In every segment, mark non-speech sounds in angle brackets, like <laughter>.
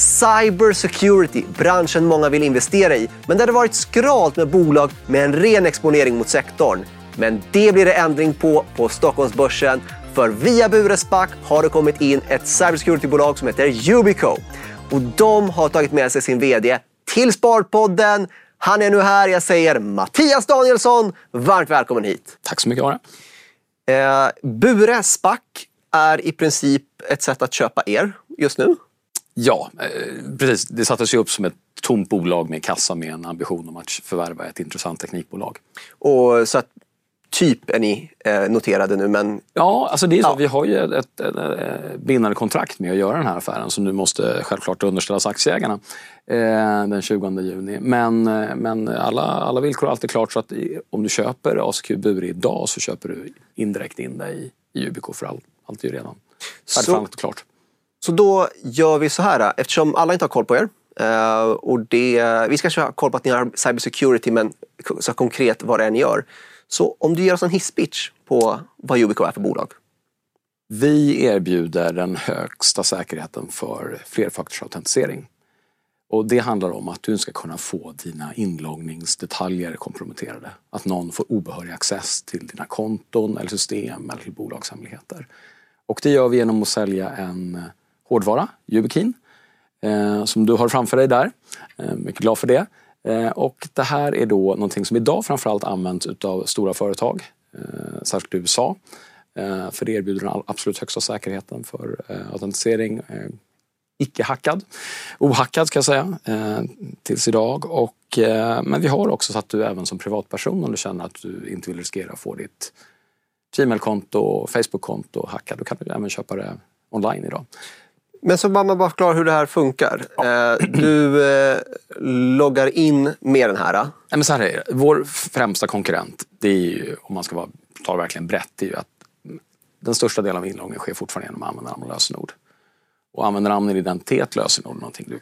Cyber security, branschen många vill investera i, men där det varit skralt med bolag med en ren exponering mot sektorn. Men det blir det ändring på på Stockholmsbörsen. För via Bure SPAC har det kommit in ett cybersecurity-bolag som heter Yubico. Och de har tagit med sig sin VD till Sparpodden. Han är nu här. Jag säger Mattias Danielsson, varmt välkommen hit. Tack så mycket Ara. Eh, Bure SPAC är i princip ett sätt att köpa er just nu. Ja, eh, precis. Det sattes ju upp som ett tomt bolag med kassa med en ambition om att förvärva ett intressant teknikbolag. Och så att typ är ni eh, noterade nu men... Ja, alltså det är så. Ja. Vi har ju ett, ett, ett, bindande kontrakt med att göra den här affären som nu måste självklart underställas aktieägarna eh, den 20 juni. Men, eh, men alla, alla villkor är alltid klart så att om du köper ACQ Bure idag så köper du indirekt in dig i Ubico för allt. Allt är ju redan och klart. Så då gör vi så här, eftersom alla inte har koll på er eh, och det, vi ska ha koll på att ni har cybersecurity, men så konkret vad det är ni gör. Så om du ger oss en hisspitch på vad Yubico är för bolag? Vi erbjuder den högsta säkerheten för flerfaktorsautentisering. Och det handlar om att du ska kunna få dina inloggningsdetaljer komprometterade. Att någon får obehörig access till dina konton eller system eller till bolagshemligheter. Och det gör vi genom att sälja en hårdvara, Yubikin, eh, som du har framför dig där. Eh, mycket glad för det. Eh, och det här är då någonting som idag framförallt används av stora företag, eh, särskilt i USA. Eh, för det erbjuder den absolut högsta säkerheten för eh, autentisering. Eh, icke-hackad, ohackad ska jag säga, tills idag. Och, men vi har också så att du även som privatperson om du känner att du inte vill riskera att få ditt Gmail-konto, Facebook-konto hackat, då kan du även köpa det online idag. Men så bara man bara förklara hur det här funkar. Ja. Eh, du eh, loggar in med den här. Nej, men så här är det. Vår främsta konkurrent, det är ju, om man ska vara, ta det verkligen brett, det är ju att den största delen av inloggningen sker fortfarande genom användarnamn och lösenord. Och användarnamn och identitet lösenord är någonting du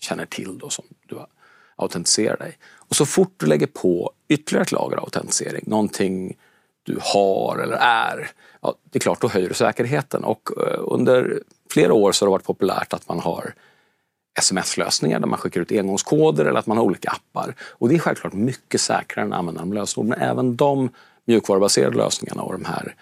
känner till då som du autentiserar dig. Och så fort du lägger på ytterligare ett lager av autentisering, någonting du har eller är, ja, det är klart då höjer du säkerheten. Och eh, under flera år så har det varit populärt att man har sms-lösningar där man skickar ut engångskoder eller att man har olika appar. Och det är självklart mycket säkrare än användaren lösenord. Men även de mjukvarubaserade lösningarna och de här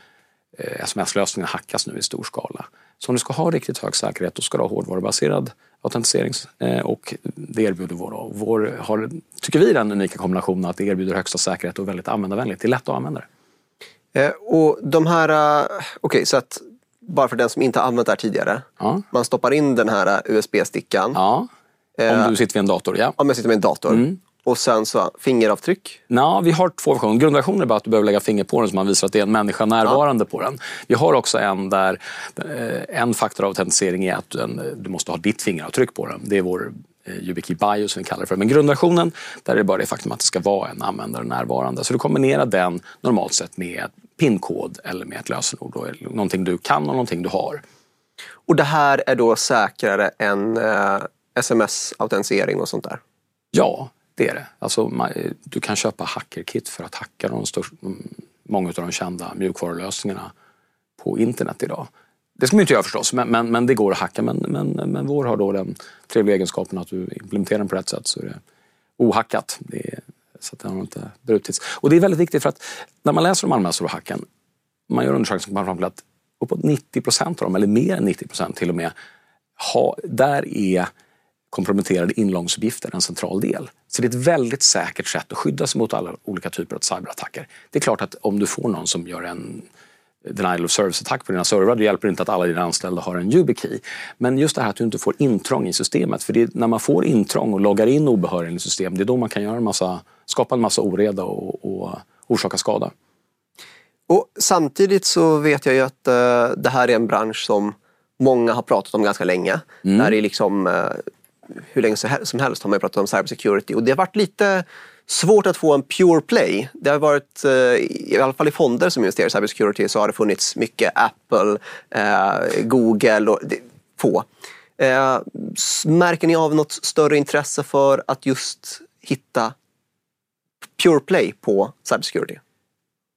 eh, sms-lösningarna hackas nu i stor skala. Så om du ska ha riktigt hög säkerhet då ska du ha hårdvarubaserad autentisering eh, och det erbjuder vår, vår har, tycker vi, den unika kombinationen att det erbjuder högsta säkerhet och väldigt användarvänligt. Det är lätt att använda det. Eh, och de här, eh, okej okay, så att bara för den som inte har använt det här tidigare. Ja. Man stoppar in den här USB-stickan. Ja. Om du sitter vid en dator, ja. Om jag sitter vid en dator. Mm. Och sen så fingeravtryck? Ja, vi har två versioner. Grundversionen är bara att du behöver lägga finger på den så man visar att det är en människa närvarande ja. på den. Vi har också en där eh, en faktor av autentisering är att du måste ha ditt fingeravtryck på den. Det är vår eh, YubiKey Bio som vi kallar det för. Men grundversionen, där är det bara det faktum att det ska vara en användare närvarande. Så du kombinerar den normalt sett med pinkod eller med ett lösenord. Då, någonting du kan och någonting du har. Och det här är då säkrare än eh, sms-autentisering och sånt där? Ja, det är det. Alltså, man, du kan köpa hackerkit för att hacka de största, många av de kända mjukvarulösningarna på internet idag. Det ska man ju inte göra förstås, men, men, men det går att hacka. Men, men, men vår har då den trevliga egenskapen att du implementerar den på rätt sätt så är det ohackat. Det är så att den har inte brutits. Och det är väldigt viktigt för att när man läser om Malmö-hacken, man gör undersökningar som kommer fram till att uppåt 90 procent av dem, eller mer än 90 procent till och med, ha, där är komprometterade inloggningsuppgifter en central del. Så det är ett väldigt säkert sätt att skydda sig mot alla olika typer av cyberattacker. Det är klart att om du får någon som gör en denial of service-attack på dina servrar. Det hjälper inte att alla dina anställda har en YubiKey. Men just det här att du inte får intrång i systemet. För det är när man får intrång och loggar in obehörigen i system, det är då man kan göra en massa, skapa en massa oreda och, och orsaka skada. Och samtidigt så vet jag ju att uh, det här är en bransch som många har pratat om ganska länge. Mm. Där är liksom, uh, hur länge som helst har man pratat om cybersecurity och det har varit lite svårt att få en pure play. Det har varit, eh, i alla fall i fonder som investerar i cybersecurity, så har det funnits mycket Apple, eh, Google och få. Eh, märker ni av något större intresse för att just hitta pure play på cybersecurity?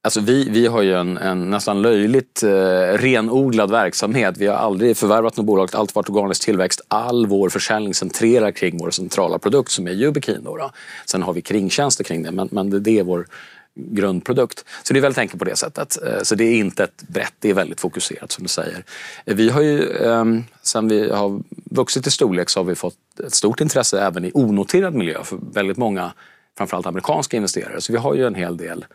Alltså vi, vi har ju en, en nästan löjligt eh, renodlad verksamhet. Vi har aldrig förvärvat något bolag, allt varit organisk tillväxt. All vår försäljning centrerar kring vår centrala produkt som är Yubikin. Då, då. Sen har vi kringtjänster kring det, men, men det, det är vår grundprodukt. Så det är väldigt enkelt på det sättet. Eh, så det är inte ett brett, det är väldigt fokuserat som du säger. Vi har ju, ehm, sen vi har vuxit i storlek så har vi fått ett stort intresse även i onoterad miljö för väldigt många, framförallt amerikanska investerare. Så vi har ju en hel del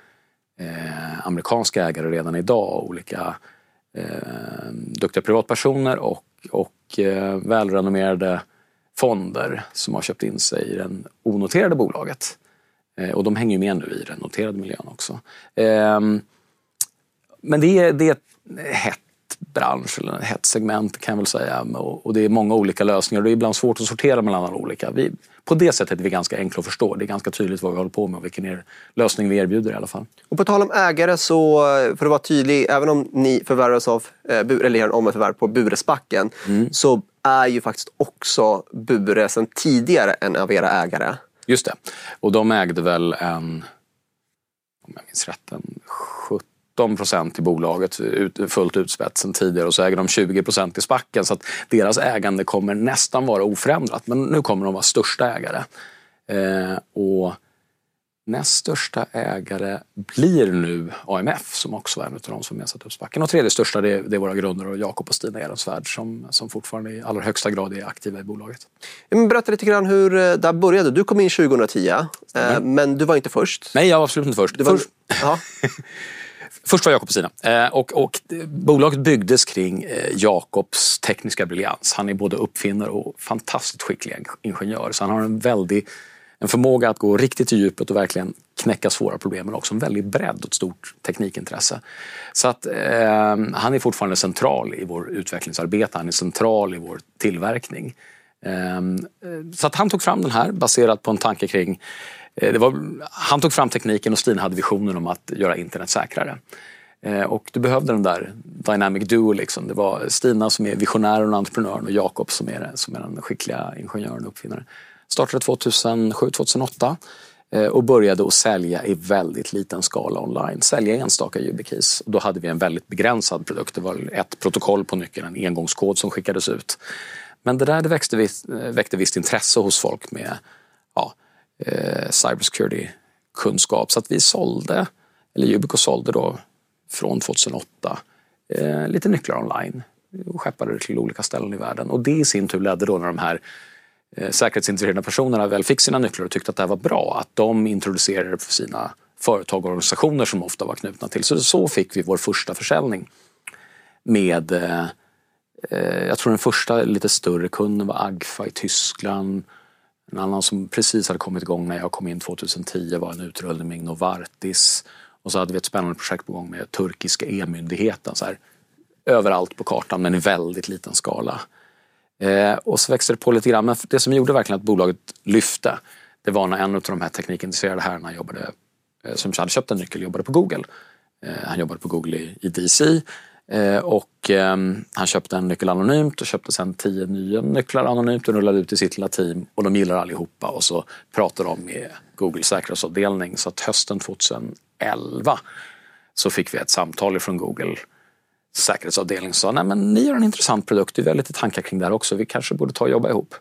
eh, amerikanska ägare redan idag. Olika eh, duktiga privatpersoner och, och eh, välrenommerade fonder som har köpt in sig i det onoterade bolaget. Eh, och de hänger ju med nu i den noterade miljön också. Eh, men det är, det är ett bransch, eller ett hett segment kan jag väl säga. Och, och det är många olika lösningar och det är ibland svårt att sortera mellan alla olika. Vi, på det sättet är vi ganska enkla att förstå. Det är ganska tydligt vad vi håller på med och vilken lösning vi erbjuder i alla fall. Och på tal om ägare så, för att vara tydlig, även om ni förvärvas av, eh, eller gör om ett förvärv på Buresbacken, mm. så är ju faktiskt också Bure sedan tidigare en av era ägare. Just det. Och de ägde väl en, om jag minns rätt, en 17 procent i bolaget fullt utspätt sen tidigare och så äger de 20 procent i Spacken. Så att deras ägande kommer nästan vara oförändrat. Men nu kommer de vara största ägare. Eh, och Näst största ägare blir nu AMF som också är en av de som har satt upp Spacken. Och tredje största det är, det är våra grundare och Jakob och Stina Ehrensvärd som, som fortfarande i allra högsta grad är aktiva i bolaget. Berätta lite grann hur eh, det började. Du kom in 2010 mm. men du var inte först. Nej, jag var absolut inte först. Var... Först, <laughs> först var Jakob på Stina. Eh, och, och bolaget byggdes kring eh, Jakobs tekniska briljans. Han är både uppfinnare och fantastiskt skicklig ingenjör. Så han har en väldig en förmåga att gå riktigt i djupet och verkligen knäcka svåra problem men också en väldig bredd och ett stort teknikintresse. Så att eh, han är fortfarande central i vår utvecklingsarbete, han är central i vår tillverkning. Eh, så att han tog fram den här baserat på en tanke kring Eh, var, han tog fram tekniken och Stina hade visionen om att göra internet säkrare. Eh, och du behövde den där dynamic duo. Liksom. Det var Stina som är visionären och entreprenören och Jakob som är, som är den skickliga ingenjören och uppfinnaren. Startade 2007-2008 eh, och började att sälja i väldigt liten skala online. Sälja enstaka YubiKeys. Då hade vi en väldigt begränsad produkt. Det var ett protokoll på nyckeln, en engångskod som skickades ut. Men det där det växte, väckte visst intresse hos folk med eh, cybersecurity-kunskap. Så att vi sålde, eller Yubico sålde då från 2008 eh, lite nycklar online och skeppade det till olika ställen i världen. Och det i sin tur ledde då när de här eh, säkerhetsintresserade personerna väl fick sina nycklar och tyckte att det här var bra, att de introducerade det för sina företag och organisationer som ofta var knutna till. Så så fick vi vår första försäljning med eh, eh jag tror den första lite större kunden var Agfa i Tyskland. En annan som precis hade kommit igång när jag kom in 2010 var en utrullning med Novartis. Och så hade vi ett spännande projekt på gång med turkiska e-myndigheten. Så här, överallt på kartan men i väldigt liten skala. Eh, och så växte det på lite grann. Men det som gjorde verkligen att bolaget lyfte, det var när en av de här teknikintresserade herrarna jobbade, eh, som hade köpt en nyckel, jobbade på Google. Eh, han jobbade på Google i, i DC. Eh, och ehm, han köpte en nyckel anonymt och köpte sen tio nya nycklar anonymt och rullade ut i sitt lilla team. Och de gillar allihopa och så pratade de med Googles säkerhetsavdelning. Så att hösten 2011 så fick vi ett samtal från Google säkerhetsavdelning sa nej men ni har en intressant produkt, vi har lite tankar kring det här också, vi kanske borde ta och jobba ihop.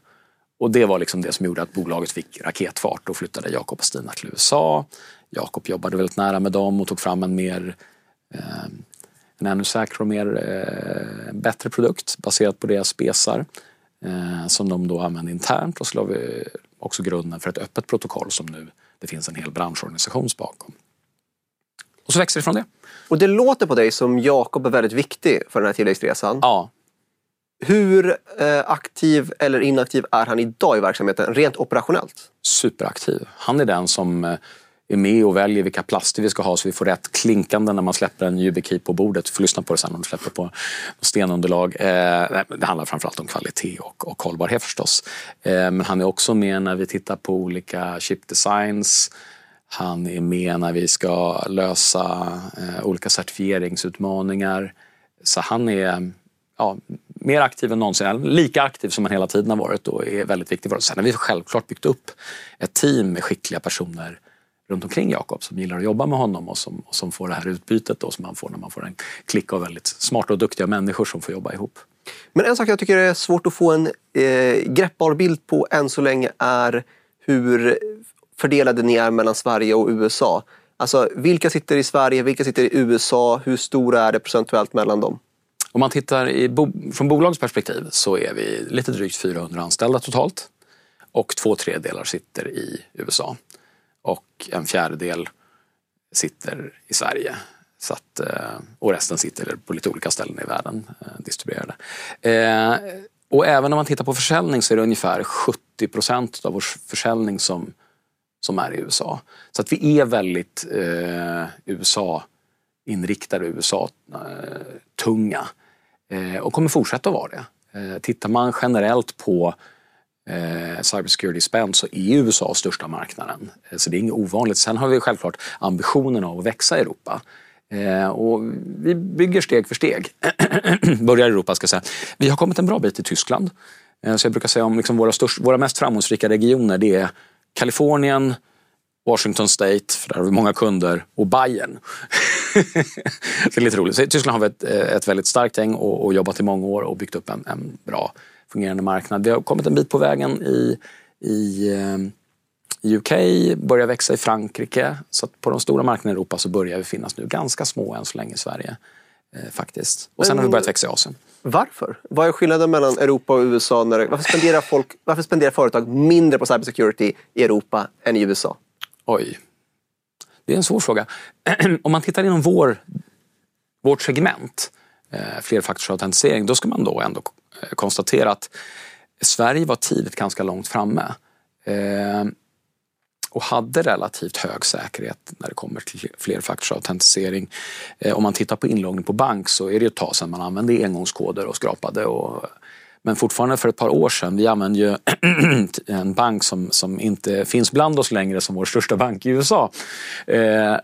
Och det var liksom det som gjorde att bolaget fick raketfart. och flyttade Jakob och Stina till USA. Jakob jobbade väldigt nära med dem och tog fram en mer eh, och mer eh, bättre produkt baserat på deras spesar eh, som de då använde internt och så la vi också grunden för ett öppet protokoll som nu det finns en hel branschorganisation bakom. Och så växer det från det. Och det låter på dig som Jakob är väldigt viktig för den här tillväxtresan. Ja. Hur eh, aktiv eller inaktiv är han idag i verksamheten, rent operationellt? Superaktiv. Han är den som eh, är med och väljer vilka plaster vi ska ha så vi får rätt klinkande när man släpper en YubiKey på bordet. Du får lyssna på det sen om du släpper på stenunderlag. Eh, det handlar framförallt om kvalitet och, och hållbarhet förstås. Eh, men han är också med när vi tittar på olika chip designs han är med när vi ska lösa eh, olika certifieringsutmaningar. Så han är ja, mer aktiv än någonsin. Lika aktiv som han hela tiden har varit och är väldigt viktig för oss. Sen har vi självklart byggt upp ett team med skickliga personer runt omkring Jakob som gillar att jobba med honom och som, och som får det här utbytet då, som man får när man får en klick av väldigt smarta och duktiga människor som får jobba ihop. Men en sak jag tycker är svårt att få en eh, greppbar bild på än så länge är hur fördelade ni är mellan Sverige och USA. Alltså vilka sitter i Sverige, vilka sitter i USA, hur stora är det procentuellt mellan dem? Om man tittar bo från bolagets perspektiv så är vi lite drygt 400 anställda totalt och två tredjedelar sitter i USA och en fjärdedel sitter i Sverige. Så att, eh, och resten sitter på lite olika ställen i världen eh, distribuerade. Eh, och även om man tittar på försäljning så är det ungefär 70 procent av vår försäljning som, som är i USA. Så att vi är väldigt eh, USA-inriktade, USA-tunga. Eh, och kommer fortsätta att vara det. Eh, tittar man generellt på eh, cybersecurity spend så är USA största marknaden. Eh, så det är inget ovanligt. Sen har vi självklart ambitionen av att växa i Europa. Eh, och vi bygger steg för steg. <clears throat> Börjar i Europa ska jag säga. Vi har kommit en bra bit i Tyskland. Eh, så jag brukar säga om liksom våra, störst, våra mest framgångsrika regioner det är Kalifornien, Washington State, för där har vi många kunder, och Bayern. <laughs> det är lite roligt. Så I Tyskland har vi ett, eh, ett väldigt starkt gäng och, och jobbat i många år och byggt upp en, en bra fungerande marknad. Vi har kommit en bit på vägen i, i, eh, UK, börjar växa i Frankrike. Så på de stora marknaderna i Europa så börjar vi finnas nu. Ganska små än så länge i Sverige. Eh, faktiskt. Och sen Men, har vi börjat växa i Asien. Varför? Vad är skillnaden mellan Europa och USA? När, varför, spenderar folk, varför spenderar företag mindre på cybersecurity i Europa än i USA? Oj. Det är en svår fråga. <clears throat> Om man tittar inom vår, vårt segment, eh, flerfaktorsautentisering, då ska man då ändå Eh, konstatera att Sverige var tidigt ganska långt framme. Eh, och hade relativt hög säkerhet när det kommer till flerfaktorsautentisering. Eh, om man tittar på inloggning på bank så är det ett tag sedan man använde engångskoder och skrapade och men fortfarande för ett par år sedan, vi använder ju <clears throat> en bank som, som inte finns bland oss längre som vår största bank i USA. Eh, eh,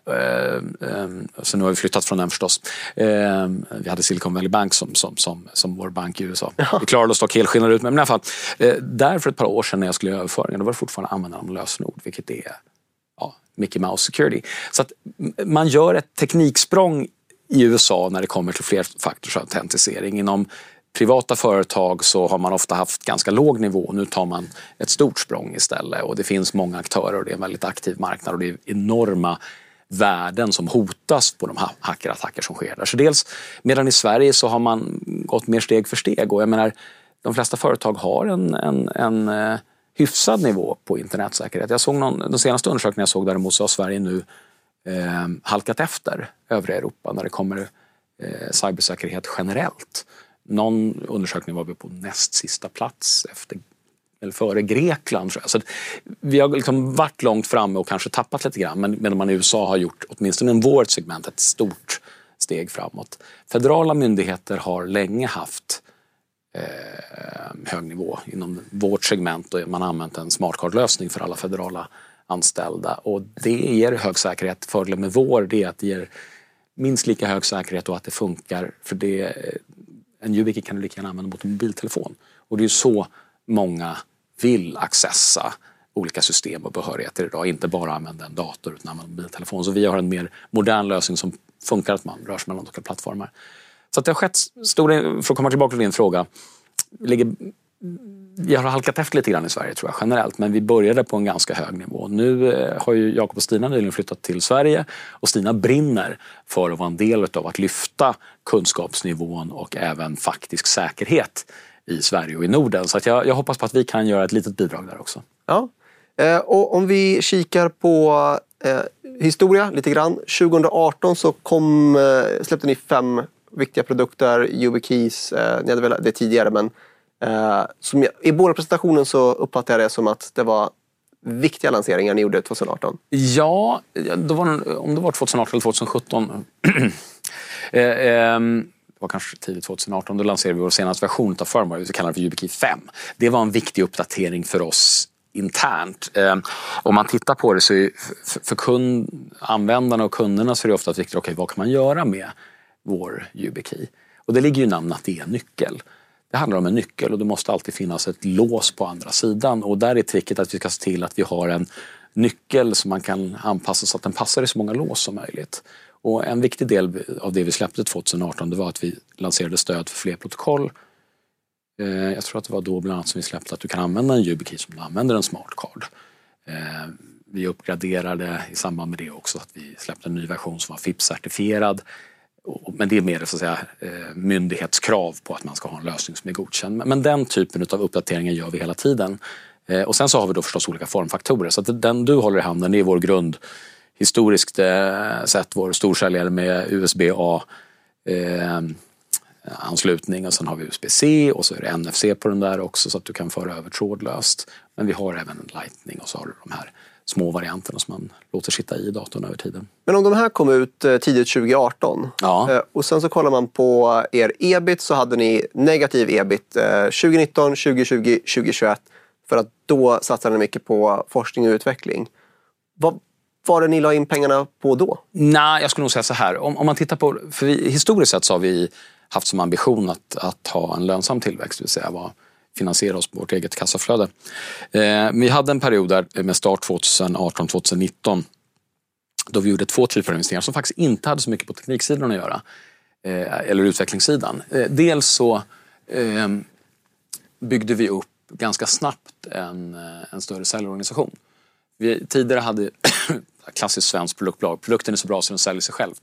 eh, så nu har vi flyttat från den förstås. Eh, vi hade Silicon Valley Bank som, som, som, som vår bank i USA. Vi klarade oss dock helskinnade ut, men i alla fall. Eh, där för ett par år sedan när jag skulle göra överföringen, då var det fortfarande användande av lösenord, vilket är ja, Mickey Mouse Security. Så att man gör ett tekniksprång i USA när det kommer till flerfaktorsautentisering inom privata företag så har man ofta haft ganska låg nivå. Nu tar man ett stort språng istället och det finns många aktörer och det är en väldigt aktiv marknad och det är enorma värden som hotas på de hackerattacker som sker där. Så dels, medan i Sverige så har man gått mer steg för steg och jag menar de flesta företag har en, en, en eh, hyfsad nivå på internetsäkerhet. Jag såg någon, den senaste undersökningen jag såg däremot så har Sverige nu eh, halkat efter övriga Europa när det kommer eh, cybersäkerhet generellt någon undersökning var vi på näst sista plats efter eller före Grekland. Så vi har liksom varit långt framme och kanske tappat lite grann men medan man i USA har gjort, åtminstone i vårt segment, ett stort steg framåt. Federala myndigheter har länge haft eh, hög nivå inom vårt segment och man har använt en smartcardlösning för alla federala anställda och det ger hög säkerhet. Fördelen med vår är att det ger minst lika hög säkerhet och att det funkar för det en YubiKey kan du lika gärna använda mot en mobiltelefon. Och det är ju så många vill accessa olika system och behörigheter idag. Inte bara använda en dator utan använda en mobiltelefon. Så vi har en mer modern lösning som funkar att man rör sig mellan olika plattformar. Så att det har skett stora, för att komma tillbaka till din fråga, ligger vi har halkat efter lite grann i Sverige tror jag generellt men vi började på en ganska hög nivå. Nu eh, har ju Jakob och Stina nyligen flyttat till Sverige och Stina brinner för att vara en del av att lyfta kunskapsnivån och även faktisk säkerhet i Sverige och i Norden. Så att jag, jag hoppas på att vi kan göra ett litet bidrag där också. Ja, eh, och om vi kikar på eh, historia lite grann. 2018 så kom, eh, släppte ni fem viktiga produkter, YubiKeys, eh, ni hade väl det tidigare men Eh, som jag, I båda presentationen så uppfattade jag det som att det var viktiga lanseringar ni gjorde 2018. Ja, då var, om det var 2018 eller 2017. <clears throat> eh, eh, det var kanske tidigt 2018. Då lanserade vi vår senaste version av firmware, vi kallar det för YubiKey 5. Det var en viktig uppdatering för oss internt. Eh, om man tittar på det så är för, för kund, användarna och kunderna så är det ofta viktigt, okej okay, vad kan man göra med vår YubiKey? Och det ligger ju i namnet att det är en nyckel. Det handlar om en nyckel och det måste alltid finnas ett lås på andra sidan och där är tricket att vi ska se till att vi har en nyckel som man kan anpassa så att den passar i så många lås som möjligt. Och en viktig del av det vi släppte 2018 det var att vi lanserade stöd för fler protokoll. Eh, jag tror att det var då bland annat som vi släppte att du kan använda en YubiKey som du använder en smart card. Eh, vi uppgraderade i samband med det också att vi släppte en ny version som var FIPS-certifierad. Men det är mer så att säga, eh, myndighetskrav på att man ska ha en lösning som är godkänd. Men den typen av uppdateringar gör vi hela tiden. Eh, och sen så har vi då förstås olika formfaktorer. Så att den du håller i handen är vår grund, historiskt eh, sett vår storsäljare med USB-A anslutning och sen har vi USB-C och så är det NFC på den där också så att du kan föra över trådlöst. Men vi har även Lightning och så har du de här små varianterna som man låter sitta i datorn över tiden. Men om de här kom ut eh, tidigt 2018 ja. Eh, och sen så kollar man på er ebit så hade ni negativ ebit 2019, 2020, 2021 för att då satsade ni mycket på forskning och utveckling. Vad var det ni la in pengarna på då? Nej, jag skulle nog säga så här. Om, om man tittar på, för vi, historiskt sett så har vi haft som ambition att, att ha en lönsam tillväxt, det vill säga vara finansiera oss på vårt eget kassaflöde. Eh, vi hade en period där eh, med start 2018-2019 då vi gjorde två typer av investeringar som faktiskt inte hade så mycket på tekniksidan att göra. Eh, eller utvecklingssidan. Dels så ehm, byggde vi upp ganska snabbt en, en större säljorganisation. Vi tidigare hade <coughs> klassiskt svenskt produktbolag. Produkten är så bra så den säljer sig själv.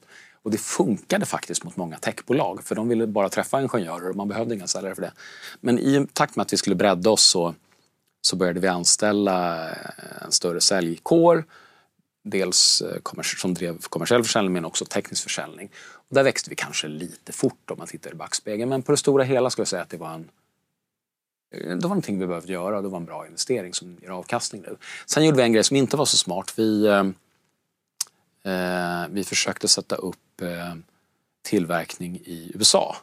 Och det funkade faktiskt mot många techbolag för de ville bara träffa ingenjörer och man behövde inga säljare för det. Men i takt med att vi skulle bredda oss så, så började vi anställa eh, en större säljkår. Dels eh, som drev kommersiell försäljning men också teknisk försäljning. Och där växte vi kanske lite fort om man tittar i backspegeln men på det stora hela skulle jag säga att det var en eh, det var någonting vi behövde göra och det var en bra investering som ger avkastning nu. Sen gjorde vi en grej som inte var så smart. Vi, eh Eh, vi försökte sätta upp eh, tillverkning i USA.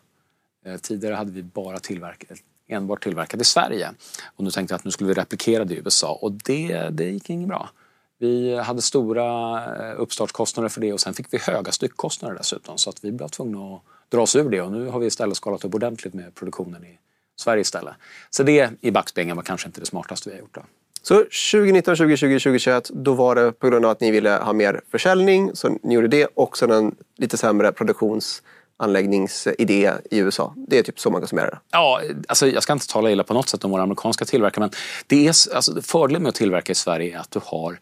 Eh, tidigare hade vi bara tillverkat, enbart tillverkat i Sverige. Och nu tänkte jag att nu skulle vi replikera det i USA och det, det gick inget bra. Vi hade stora uppstartskostnader för det och sen fick vi höga styckkostnader dessutom så att vi blev tvungna att dra oss ur det och nu har vi istället skalat upp ordentligt med produktionen i Sverige istället. Så det i backspegeln var kanske inte det smartaste vi har gjort. Då. Så 2019, 2020, 2021 då var det på grund av att ni ville ha mer försäljning så ni gjorde det och sen en lite sämre produktionsanläggningsidé i USA. Det är typ så man kan summera det. Ja, alltså jag ska inte tala illa på något sätt om våra amerikanska tillverkare men det är, alltså, fördelen med att tillverka i Sverige är att du har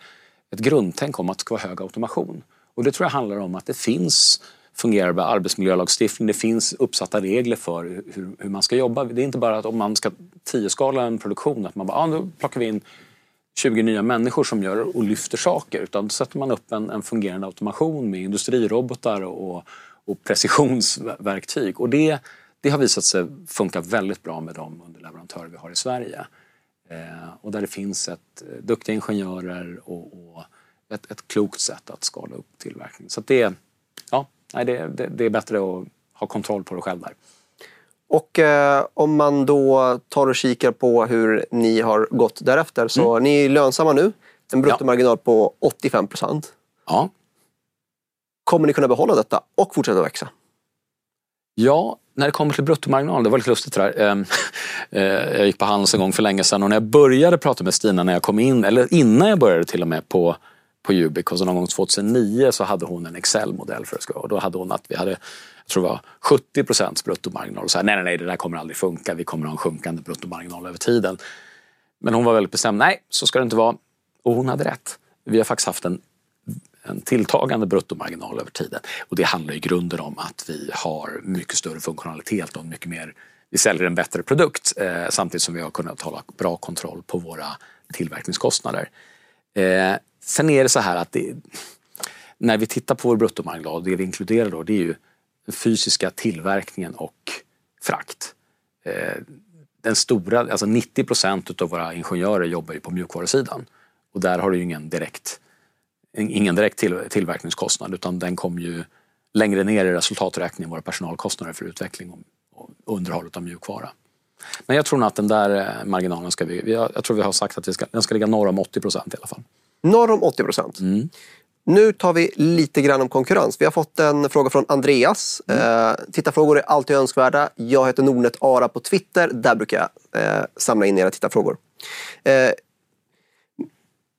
ett grundtänk om att det ska vara hög automation. Och det tror jag handlar om att det finns fungerande arbetsmiljölagstiftning. Det finns uppsatta regler för hur, hur, man ska jobba. Det är inte bara att om man ska tioskala en produktion att man bara, ah, nu plockar vi in 20 nya människor som gör och lyfter saker. Utan då sätter man upp en, en fungerande automation med industrirobotar och, och precisionsverktyg. Och det, det har visat sig funka väldigt bra med de underleverantörer vi har i Sverige. Eh, och där det finns ett, eh, duktiga ingenjörer och, och ett, ett klokt sätt att skala upp tillverkning. Så det, ja, nej, det, det, det är bättre att ha kontroll på det själv där. Och eh, om man då tar och kikar på hur ni har gått därefter så mm. ni är lönsamma nu. En bruttomarginal ja. på 85 procent. Ja. Kommer ni kunna behålla detta och fortsätta växa? Ja, när det kommer till bruttomarginal, det var lite lustigt det där. Ehm, <laughs> eh, jag gick på Handels en gång för länge sedan och när jag började prata med Stina när jag kom in, eller innan jag började till och med på på Ubic och så någon gång 2009 så hade hon en Excel-modell för det. Och då hade hon att vi hade, tror det var 70 procents bruttomarginal. Och sa nej, nej, nej, det där kommer aldrig funka. Vi kommer ha en sjunkande bruttomarginal över tiden. Men hon var väldigt bestämd. Nej, så ska det inte vara. Och hon hade rätt. Vi har faktiskt haft en, en tilltagande bruttomarginal över tiden. Och det handlar i grunden om att vi har mycket större funktionalitet och mycket mer vi säljer en bättre produkt eh, samtidigt som vi har kunnat hålla bra kontroll på våra tillverkningskostnader. Eh, Sen är det så här att det, när vi tittar på vår bruttomarginal, det vi inkluderar då det är ju fysiska tillverkningen och frakt. Eh, den stora, alltså 90 procent av våra ingenjörer jobbar ju på mjukvarusidan. Och där har du ju ingen direkt, ingen direkt till, tillverkningskostnad utan den kommer ju längre ner i resultaträkningen, våra personalkostnader för utveckling och, underhåll av mjukvara. Men jag tror nog att den där eh, marginalen ska vi, jag tror vi har sagt att vi ska, den ska ligga norr om 80 procent i alla fall. Norr om 80 procent. Mm. Nu tar vi lite grann om konkurrens. Vi har fått en fråga från Andreas. Mm. Eh, tittarfrågor är alltid önskvärda. Jag heter Nordnet Ara på Twitter. Där brukar jag eh, samla in era tittarfrågor. Eh,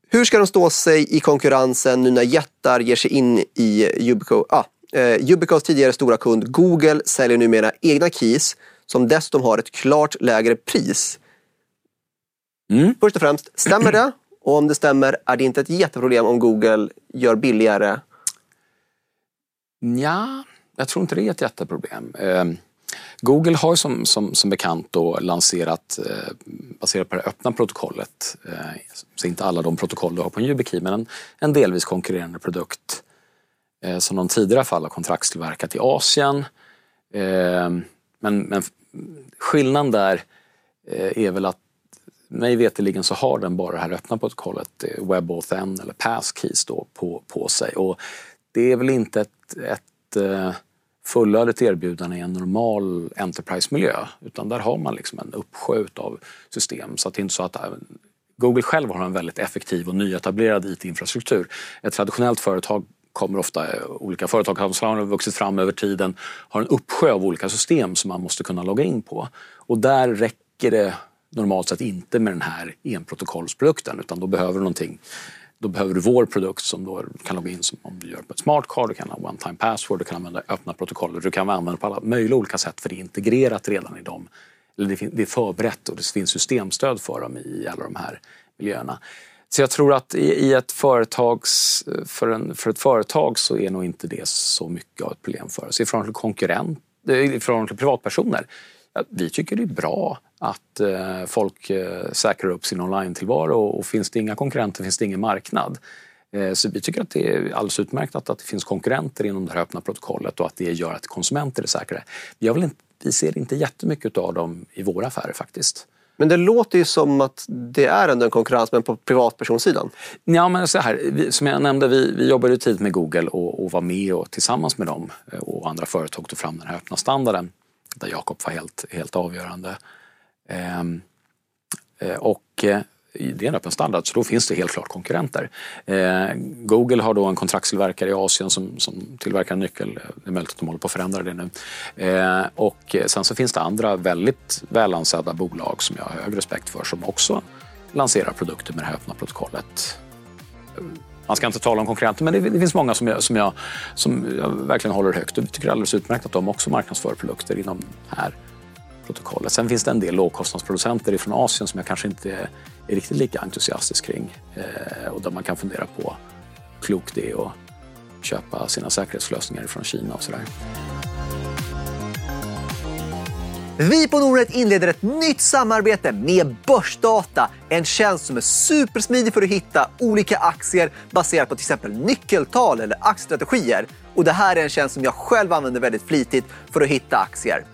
Hur ska de stå sig i konkurrensen nu när jättar ger sig in i Yubico? Ah, eh, Ubicos tidigare stora kund Google säljer numera egna keys som dessutom har ett klart lägre pris. Mm. Först och främst, stämmer det? Och om det stämmer, är det inte ett jätteproblem om Google gör billigare? Ja, jag tror inte det är ett jätteproblem. Eh, Google har som, som, som bekant då lanserat, eh, baserat på det öppna protokollet, eh, så inte alla de protokoll du har på en YubiKey, men en, en delvis konkurrerande produkt eh, som de tidigare fall har kontraktstillverkat i Asien. Ehm, men, men skillnaden där eh, är väl att mig veterligen så har den bara det här öppna protokollet, eh, Web WebAuthn eller Passkeys då på, på sig. Och det är väl inte ett, ett eh, fullödigt erbjudande i en normal Enterprise-miljö. Utan där har man liksom en uppsjö av system. Så att det är inte så att eh, Google själv har en väldigt effektiv och nyetablerad IT-infrastruktur. Ett traditionellt företag kommer ofta, olika företag har vuxit fram över tiden, har en uppsjö av olika system som man måste kunna logga in på. Och där räcker det normalt sett inte med den här enprotokollsprodukten utan då behöver du någonting då behöver du vår produkt som då kan logga in som om du gör på ett smart card, du kan ha one time password, du kan använda öppna protokoll, du kan använda på alla möjliga olika sätt för det är integrerat redan i dem. Eller det är förberett och det finns systemstöd för dem i alla de här miljöerna. Så jag tror att i, ett företags, för, en, för ett företag så är nog inte det så mycket av ett problem för oss. I förhållande till konkurrent, eh, i förhållande till privatpersoner, vi tycker det är bra att eh, folk eh, säkrar upp sin online-tillvaro och finns det inga konkurrenter finns det ingen marknad. Eh, så vi tycker att det är alldeles utmärkt att, att det finns konkurrenter inom det här öppna protokollet och att det gör att konsumenter är säkrare. Vi, har väl inte, vi ser inte jättemycket av dem i våra affärer faktiskt. Men det låter ju som att det är ändå en konkurrens men på privatpersonsidan. Ja, men så här, vi, som jag nämnde, vi, vi jobbade tidigt med Google och, och var med och tillsammans med dem och andra företag tog fram den här öppna standarden där Jakob var helt, helt avgörande. Ehm, eh, och eh, det är en öppen standard så då finns det helt klart konkurrenter. Eh, Google har då en kontraktstillverkare i Asien som, som tillverkar en nyckel. Det är möjligt att de håller på att förändra det nu. Eh, och sen så finns det andra väldigt välansedda bolag som jag har hög respekt för som också lanserar produkter med det här öppna protokollet. Man ska inte tala om konkurrenter men det, det finns många som jag, som, jag, som jag verkligen håller högt och tycker det är alldeles utmärkt att de också marknadsför produkter inom här protokollet. Sen finns det en del lågkostnadsproducenter från Asien som jag kanske inte är, riktigt lika entusiastisk kring eh, och där man kan fundera på hur klokt det är att köpa sina säkerhetslösningar från Kina och sådär. Vi på Nordnet inleder ett nytt samarbete med Börsdata. En tjänst som är supersmidig för att hitta olika aktier baserat på till exempel nyckeltal eller aktiestrategier. Och det här är en tjänst som jag själv använder väldigt flitigt för att hitta aktier.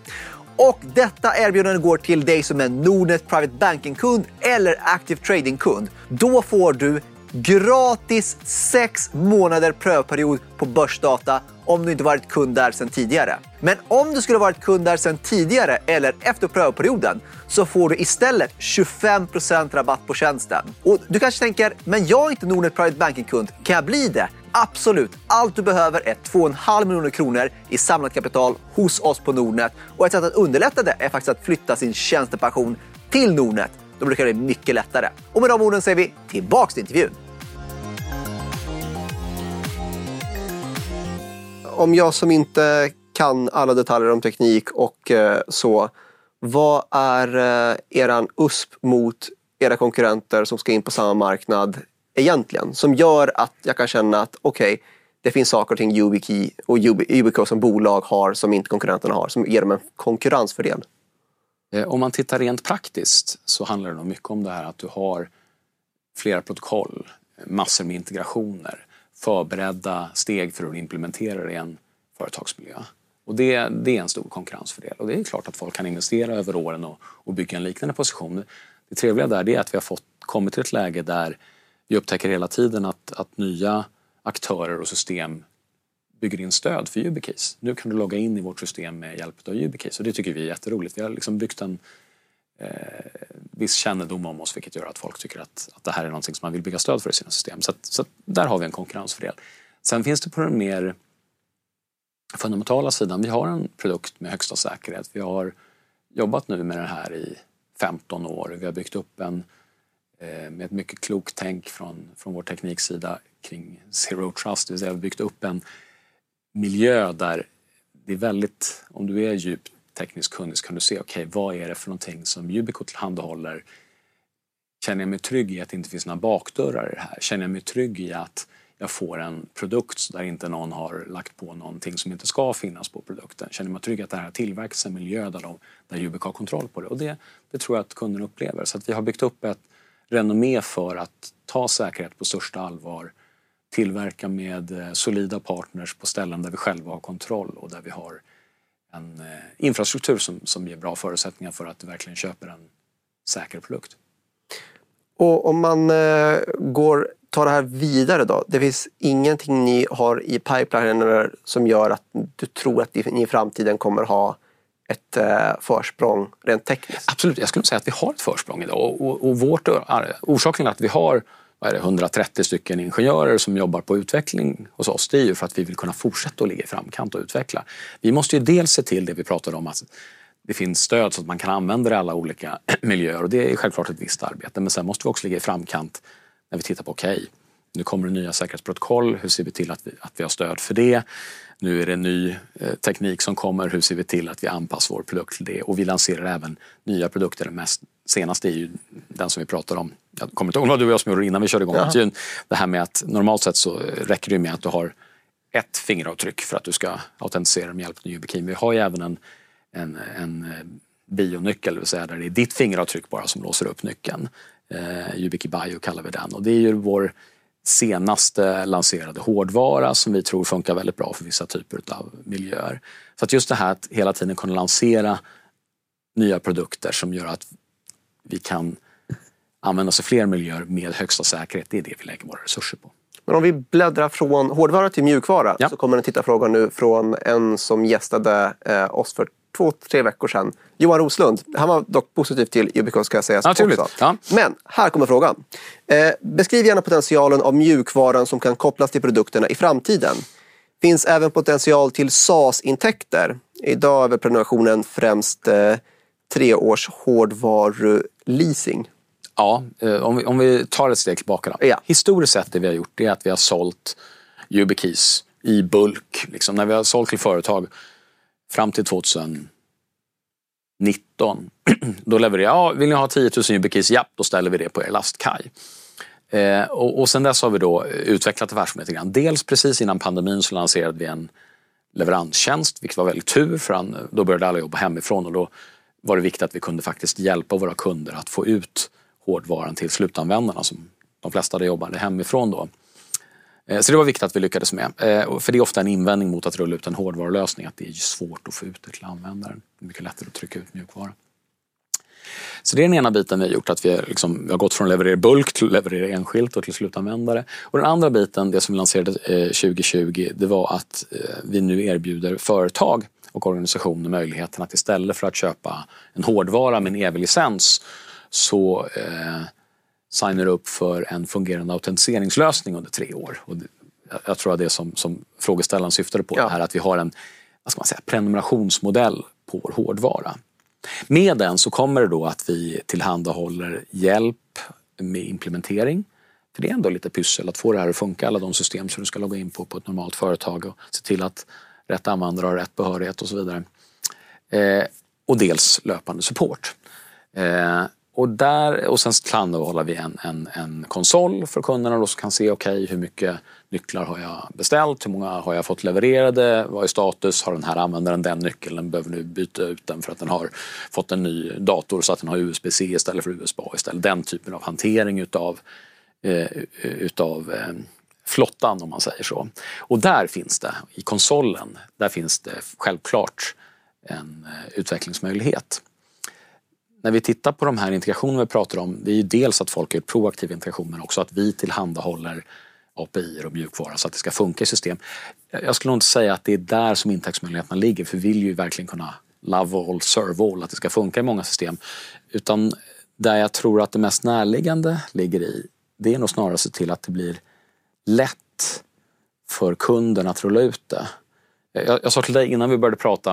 Och detta erbjudande går till dig som är Nordnet Private Banking-kund eller Active Trading-kund. Då får du gratis 6 månader prövperiod på Börsdata om du inte varit kund där sedan tidigare. Men om du skulle varit kund där sedan tidigare eller efter prövperioden så får du istället 25% rabatt på tjänsten. Och du kanske tänker, men jag är inte Nordnet Private Banking-kund, kan jag bli det? Absolut, allt du behöver är 2,5 miljoner kronor i samlat kapital hos oss på Nordnet. Och ett sätt att underlätta det är faktiskt att flytta sin tjänstepension till Nordnet. Då brukar det bli mycket lättare. Och med de orden säger vi tillbaks till intervjun. Om jag som inte kan alla detaljer om teknik och eh, så, vad är eh, eran USP mot era konkurrenter som ska in på samma marknad egentligen? Som gör att jag kan känna att okej, okay, det finns saker och ting YubiKey och Yubico som bolag har som inte konkurrenterna har, som ger dem en konkurrensfördel. Eh, om man tittar rent praktiskt så handlar det nog mycket om det här att du har flera protokoll, massor med integrationer, förberedda steg för att implementera det i en företagsmiljö. Och det, det är en stor konkurrensfördel. Och det är klart att folk kan investera över åren och, och bygga en liknande position. Det trevliga där är att vi har fått, kommit till ett läge där vi upptäcker hela tiden att, att nya aktörer och system bygger in stöd för YubiKeys. Nu kan du logga in i vårt system med hjälp av YubiKeys och det tycker vi är jätteroligt. Vi har liksom byggt en eh, viss kännedom om oss vilket gör att folk tycker att, att det här är någonting som man vill bygga stöd för i sina system. Så, att, så att där har vi en konkurrensfördel. Sen finns det på den mer fundamentala sidan, vi har en produkt med högsta säkerhet. Vi har jobbat nu med det här i 15 år. Vi har byggt upp en eh, Eh, med ett mycket klokt tänk från, från vår tekniksida kring Zero Trust. Det vill säga vi har byggt upp en miljö där det är väldigt, om du är djupt tekniskt kunnig så kan du se, okej okay, vad är det för någonting som Yubico tillhandahåller? Känner jag mig trygg i att det inte finns några bakdörrar i det här? Känner jag mig trygg i att jag får en produkt där inte någon har lagt på någonting som inte ska finnas på produkten. Känner mig trygg att det här har tillverkats i en miljö där, de, där Yubic har kontroll på det. Och det, det tror jag att kunden upplever. Så att vi har byggt upp ett renommé för att ta säkerhet på största allvar, tillverka med eh, solida partners på ställen där vi själva har kontroll och där vi har en eh, infrastruktur som, som ger bra förutsättningar för att du verkligen köper en säker produkt. Och om man eh, går, tar det här vidare då. Det finns ingenting ni har i pipelinen som gör att du tror att ni i framtiden kommer ha ett eh, försprång rent tekniskt? Absolut, jag skulle säga att vi har ett försprång idag. Och, och, och vårt, eh, orsaken till att vi har vad är det, 130 stycken ingenjörer som jobbar på utveckling hos oss, det är ju för att vi vill kunna fortsätta att ligga i framkant och utveckla. Vi måste ju dels se till det vi pratade om, att det finns stöd så att man kan använda det i alla olika <clears throat> miljöer och det är självklart ett visst arbete. Men sen måste vi också ligga i framkant när vi tittar på, okej, okay, nu kommer det nya säkerhetsprotokoll, hur ser vi till att vi, att vi har stöd för det? Nu är det ny eh, teknik som kommer, hur ser vi till att vi anpassar vår produkt till det? Och vi lanserar även nya produkter. Den mest senaste är ju den som vi pratar om, jag kommer inte ihåg vad du och jag som gjorde innan vi körde igång. Ja. Det här med att normalt sett så räcker det med att du har ett fingeravtryck för att du ska autentisera med hjälp av YubiKey. Vi har ju även en, en, en eh, bionyckel, det vill säga där det är ditt fingeravtryck bara som låser upp nyckeln. Eh, YubiKey Bio kallar vi den och det är ju vår senaste lanserade hårdvara som vi tror funkar väldigt bra för vissa typer av miljöer. Så att just det här att hela tiden kunna lansera nya produkter som gör att vi kan använda oss av fler miljöer med högsta säkerhet, det är det vi lägger våra resurser på. Men om vi bläddrar från hårdvara till mjukvara ja. så kommer en tittarfråga nu från en som gästade eh, oss för två, tre veckor sedan. Johan Roslund. Han var dock positiv till Ubico ska sägas Naturligt. också. Ja. Men här kommer frågan. Eh, beskriv gärna potentialen av mjukvaran som kan kopplas till produkterna i framtiden. Finns även potential till SaaS-intäkter. Idag är väl prenumerationen främst eh, tre års hårdvaruleasing. Ja, eh, om vi, om vi tar ett steg tillbaka. Då. Ja. Historiskt sett det vi har gjort är att vi har sålt YubiKeys i bulk. Liksom. När vi har sålt till företag fram till 2019. <clears throat> Då levererade jag, vill ni ha 10 000 YubiKeys? Ja, då ställer vi det på er lastkaj. Eh, och, och sen dess har vi då utvecklat affärsmodellen grann. Dels precis innan pandemin så lanserade vi en leveranstjänst, vilket var väldigt tur för då började alla jobba hemifrån och då var det viktigt att vi kunde faktiskt hjälpa våra kunder att få ut hårdvaran till slutanvändarna som de flesta jobbade hemifrån då. Eh, så det var viktigt att vi lyckades med. Eh, för det är ofta en invändning mot att rulla ut en hårdvarulösning att det är svårt att få ut det till användaren. Det är mycket lättare att trycka ut mjukvara. Så det är den ena biten vi har gjort, att vi, liksom, vi har gått från att leverera bulk till att leverera enskilt och till slutanvändare. Och den andra biten, det som vi lanserade eh, 2020, det var att vi nu erbjuder företag och organisationer möjligheten att istället för att köpa en hårdvara med en evig licens så eh, signar upp för en fungerande autentiseringslösning under tre år. Och jag tror att det är som, som frågeställaren syftade på, ja. här att vi har en vad ska man säga, prenumerationsmodell på vår hårdvara. Med den så kommer det då att vi tillhandahåller hjälp med implementering. För det är ändå lite pyssel att få det här att funka, alla de system som du ska logga in på på ett normalt företag och se till att rätt användare har rätt behörighet och så vidare. Eh, och dels löpande support. Eh, och, där, och sen tillhandahåller vi en, en, en konsol för kunderna då som kan se okej okay, hur mycket nycklar har jag beställt, hur många har jag fått levererade, vad är status, har den här användaren den nyckeln, den behöver nu byta ut den för att den har fått en ny dator så att den har USB-C istället för USB-A istället. Den typen av hantering utav, eh, utav eh, flottan om man säger så. Och där finns det, i konsolen, där finns det självklart en eh, utvecklingsmöjlighet. När vi tittar på de här integrationerna vi pratar om, det är ju dels att folk gör proaktiv integration men också att vi tillhandahåller API och mjukvara så att det ska funka i system. Jag skulle nog inte säga att det är där som intäktsmöjligheterna ligger för vi vill ju verkligen kunna love all, serve all, att det ska funka i många system. Utan där jag tror att det mest närliggande ligger i, det är nog snarare att se till att det blir lätt för kunden att rulla ut det. Jag, jag sa till dig innan vi började prata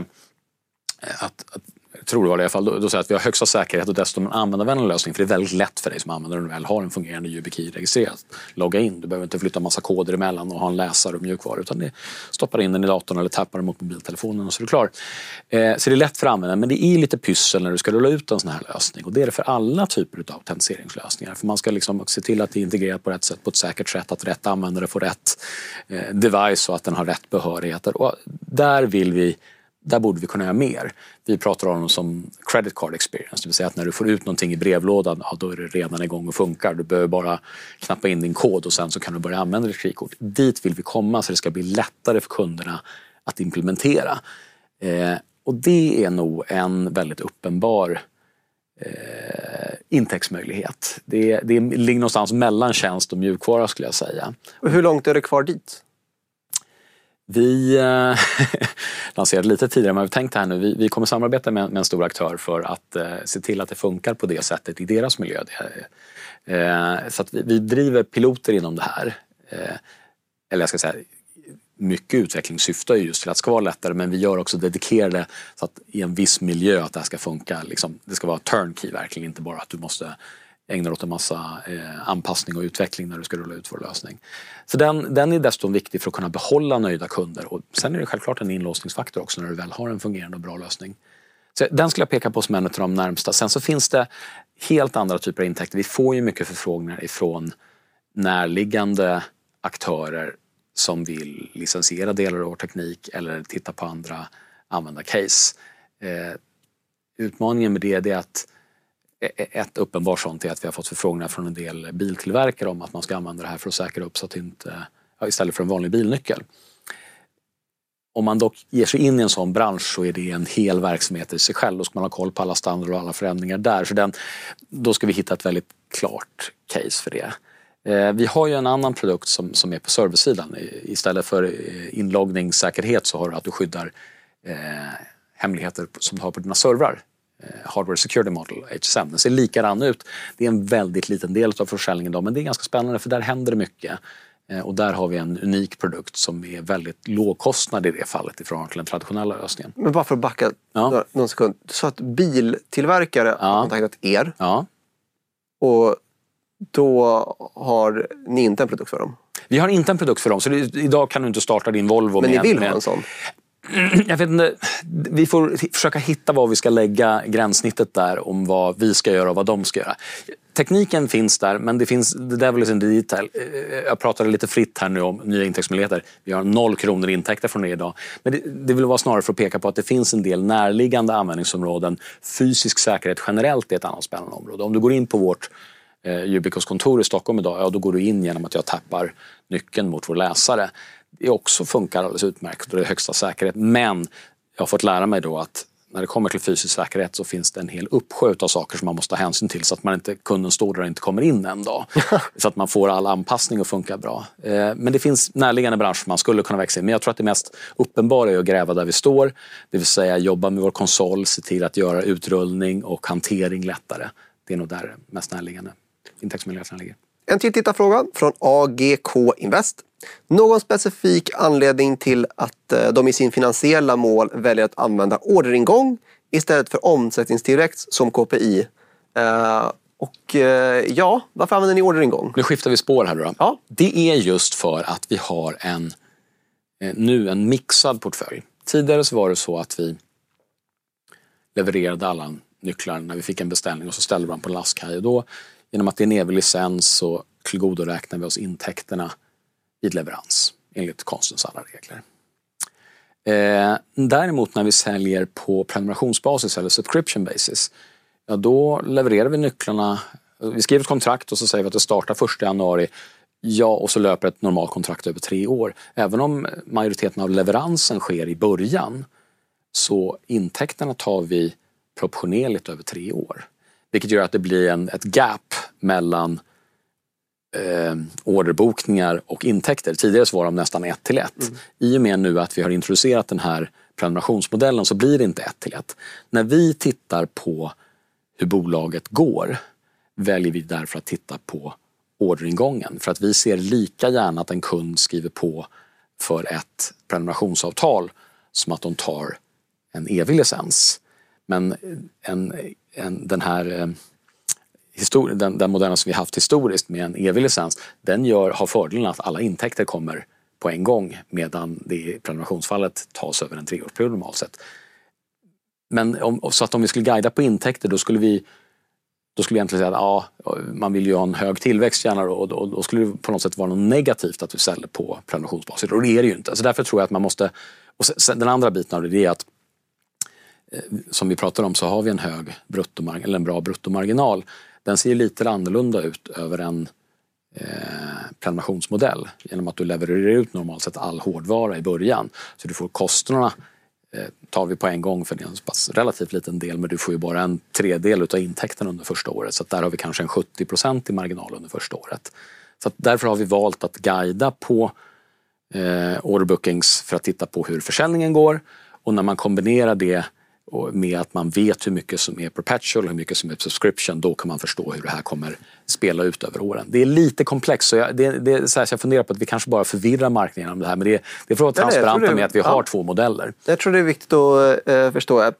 eh, att, att tror det var det i alla fall, då, då säger att vi har högsta säkerhet och dessutom en användarvänlig lösning. För det är väldigt lätt för dig som användare när du väl har en fungerande YubiKey registrerat. Logga in, du behöver inte flytta massa koder emellan och ha en läsare och mjukvara. Utan du stoppar in den i datorn eller tappar den mot mobiltelefonen och så är du klar. Eh, så det är lätt för användaren, men det är lite pyssel när du ska rulla ut en sån här lösning. Och det är det för alla typer av autentiseringslösningar. För man ska liksom se till att det är integrerat på rätt sätt, på ett säkert sätt, att rätt användare får rätt eh, device och att den har rätt behörigheter. Och där vill vi där borde vi kunna göra mer. Vi pratar om det som credit card experience, det vill säga att när du får ut någonting i brevlådan, ja, då är det redan igång och funkar. Du behöver bara knappa in din kod och sen så kan du börja använda ditt kreditkort. Dit vill vi komma så det ska bli lättare för kunderna att implementera. Eh, och det är nog en väldigt uppenbar eh, intäktsmöjlighet. Det, det ligger någonstans mellan tjänst och mjukvara skulle jag säga. Och hur långt är det kvar dit? Vi eh, <laughs> lanserade lite tidigare än vad vi tänkt här nu. Vi, vi kommer samarbeta med, med, en stor aktör för att eh, se till att det funkar på det sättet i deras miljö. Eh, så att vi, vi, driver piloter inom det här. Eh, eller jag ska säga, mycket utveckling syftar just till att det ska vara lättare men vi gör också dedikerade så att i en viss miljö att det här ska funka. Liksom, det ska vara turnkey verkligen, inte bara att du måste ägnar åt en massa eh, anpassning och utveckling när du ska rulla ut vår lösning. Så den, den är dessutom viktig för att kunna behålla nöjda kunder. Och sen är det självklart en inlåsningsfaktor också när du väl har en fungerande och bra lösning. Så den skulle jag peka på som en av de närmsta. Sen så finns det helt andra typer av intäkter. Vi får ju mycket förfrågningar ifrån närliggande aktörer som vill licensiera delar av vår teknik eller titta på andra användarcase. Eh, utmaningen med det är att Eh, ett uppenbart sånt är att vi har fått förfrågningar från en del biltillverkare om att man ska använda det här för att säkra upp så att inte, istället för en vanlig bilnyckel. Om man dock ger sig in i en sån bransch så är det en hel verksamhet i sig själv. Då ska man ha koll på alla standarder och alla förändringar där. Så den, då ska vi hitta ett väldigt klart case för det. Eh, vi har ju en annan produkt som, som är på servicesidan. Istället för eh, inloggningssäkerhet så har du att du skyddar eh, hemligheter som du har på dina servrar Hardware Security Model, HSM. Den ser likadan ut. Det är en väldigt liten del av försäljningen idag men det är ganska spännande för där händer det mycket. Eh, och där har vi en unik produkt som är väldigt lågkostnad i det fallet i förhållande till den traditionella lösningen. Men bara för att backa ja. någon sekund. Du sa att biltillverkare ja. har kontaktat er. Ja. Och då har ni inte en produkt för dem? Vi har inte en produkt för dem. Så det, idag kan du inte starta din Volvo Men med... ni vill ha en sån? <clears throat> Jag vet inte, vi får försöka hitta var vi ska lägga gränssnittet där om vad vi ska göra och vad de ska göra. Tekniken finns där men det finns, the devil is in the detail. Eh, jag pratade lite fritt här nu om nya intäktsmöjligheter. Vi har noll kronor intäkter från det idag. Men det, det vill vara snarare för att peka på att det finns en del närliggande användningsområden. Fysisk säkerhet generellt är ett annat spännande område. Om du går in på vårt eh, Ubicos kontor i Stockholm idag, ja då går du in genom att jag tappar nyckeln mot vår läsare det också funkar alldeles utmärkt och det är högsta säkerhet. Men jag har fått lära mig då att när det kommer till fysisk säkerhet så finns det en hel uppsjö av saker som man måste ta hänsyn till så att man inte, kunden står där och inte kommer in en dag. <laughs> så att man får all anpassning att funka bra. Eh, men det finns närliggande branscher man skulle kunna växa in. Men jag tror att det mest uppenbara är att gräva där vi står. Det vill säga jobba med vår konsol, se till att göra utrullning och hantering lättare. Det är nog där mest närliggande intäktsmöjligheterna ligger. En till tittarfråga från AGK Invest. Någon specifik anledning till att eh, de i sin finansiella mål väljer att använda orderingång istället för omsättningstillväxt som KPI? Uh, och uh, ja, varför använder ni orderingång? Nu skiftar vi spår här då. Ja. Det är just för att vi har en nu en mixad portfölj. Tidigare så var det så att vi levererade alla nycklar när vi fick en beställning och så ställde vi dem på. Och då Genom att det är en evig licens så tillgodoräknar vi oss intäkterna vid leverans enligt konstens alla regler. Eh, däremot när vi säljer på prenumerationsbasis eller subscription basis, ja då levererar vi nycklarna. Vi skriver ett kontrakt och så säger vi att det startar 1 januari. Ja, och så löper ett normalt kontrakt över tre år. Även om majoriteten av leveransen sker i början så intäkterna tar vi proportionerligt över tre år. Vilket gör att det blir en, ett gap mellan eh, orderbokningar och intäkter. Tidigare så var de nästan ett till ett. Mm. I och med nu att vi har introducerat den här prenumerationsmodellen så blir det inte ett till ett. När vi tittar på hur bolaget går väljer vi därför att titta på orderingången. För att vi ser lika gärna att en kund skriver på för ett prenumerationsavtal som att de tar en evig licens. Men en, en, den här eh, histori- den, den modellen som vi haft historiskt med en evig licens, den gör, har fördelen att alla intäkter kommer på en gång medan det i prenumerationsfallet tas över en treårsperiod normalt sett. Men om, så att om vi skulle guida på intäkter då skulle vi då skulle vi egentligen säga att ja, man vill ju ha en hög tillväxt gärna och då, då skulle det på något sätt vara något negativt att vi säljer på prenumerationsbasis. Och det är det ju inte. Så därför tror jag att man måste... Och sen, den andra biten av det är att som vi pratar om så har vi en hög bruttomarginal, eller en bra bruttomarginal. Den ser lite annorlunda ut över en eh, prenumerationsmodell genom att du levererar ut normalt sett all hårdvara i början. Så du får kostnaderna eh, tar vi på en gång för det är en så pass relativt liten del men du får ju bara en tredjedel utav intäkten under första året. Så där har vi kanske en 70% i marginal under första året. Så därför har vi valt att guida på eh, order bookings för att titta på hur försäljningen går och när man kombinerar det och med att man vet hur mycket som är perpetual och hur mycket som är subscription, då kan man förstå hur det här kommer spela ut över åren. Det är lite komplext, så jag, det, det så, här, så jag funderar på att vi kanske bara förvirrar marknaden om det här, men det, det är för att vara transparenta med att vi har två modeller. Jag tror det är viktigt att eh, förstå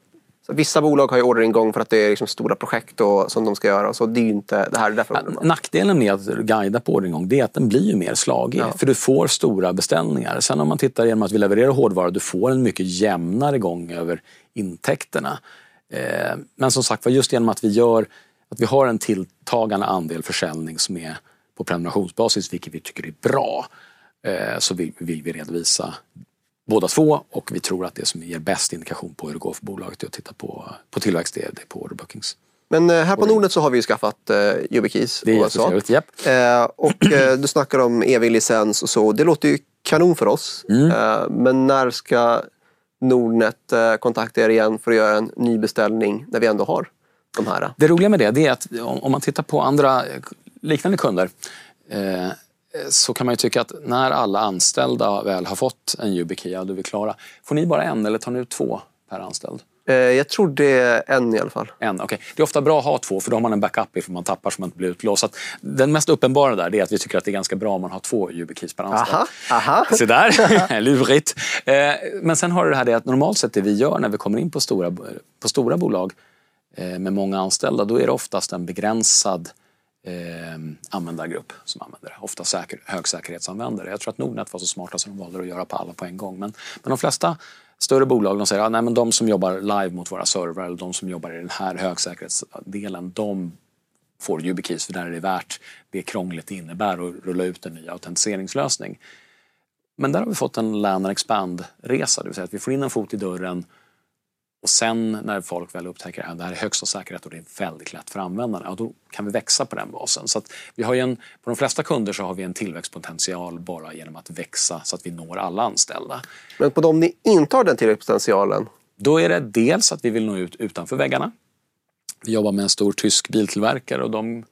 så vissa bolag har ju orderingång för att det är liksom stora projekt och, som de ska göra. Så det är inte det här är därför ja, Nackdelen med att guida på orderingång det är att den blir ju mer slagig. Ja. För du får stora beställningar. Sen om man tittar genom att vi levererar hårdvara, du får en mycket jämnare gång över intäkterna. Eh, men som sagt just genom att vi, gör, att vi har en tilltagande andel försäljning som är på prenumerationsbasis, vilket vi tycker är bra, eh, så vill, vill vi redovisa båda två och vi tror att det som ger bäst indikation på hur det går för bolaget är att titta på, på tillväxt, det är på order bookings. Men eh, här på Nordnet så har vi ju skaffat eh, YubiKeys. Det är jättetrevligt, japp. Eh, och eh, <clears throat> du snackar om evig licens och så. Det låter ju kanon för oss. Mm. Eh, men när ska Nordnet eh, kontakta er igen för att göra en ny beställning när vi ändå har de här? Det roliga med det, det är att om man tittar på andra eh, liknande kunder eh, eh, så kan man ju tycka att när alla anställda väl har fått en YubiKey, ja då är vi klara. Får ni bara en eller tar ni ut två per anställd? Eh, jag tror det är en i alla fall. En, okay. Det är ofta bra att ha två för då har man en backup ifall man tappar så man inte blir utlåst. Så den mest uppenbara där är att vi tycker att det är ganska bra om man har två YubiKeys per anställd. Aha, aha. Se där, <laughs> lurigt. Eh, men sen har du det här det att normalt sett det vi gör när vi kommer in på stora, på stora bolag eh, med många anställda, då är det oftast en begränsad eh, användargrupp som använder det. Ofta säker, högsäkerhetsanvändare. Jag tror att Nordnet var så smarta så de valde att göra på alla på en gång. Men, men de flesta större bolag de säger att ah, de som jobbar live mot våra servrar eller de som jobbar i den här högsäkerhetsdelen de får YubiKeys för där är det värt det krånglet det innebär att rulla ut en ny autentiseringslösning. Men där har vi fått en land and expand-resa, det vill säga att vi får in en fot i dörren och sen när folk väl upptäcker att det här är högsta säkerhet och det är väldigt lätt för användarna, ja, då kan vi växa på den basen. Så vi har en, på de flesta kunder så har vi en tillväxtpotential bara genom att växa så att vi når alla anställda. Men på de ni inte har den tillväxtpotentialen? Då är det dels att vi vill nå ut utanför väggarna. Vi jobbar med en stor tysk biltillverkare och de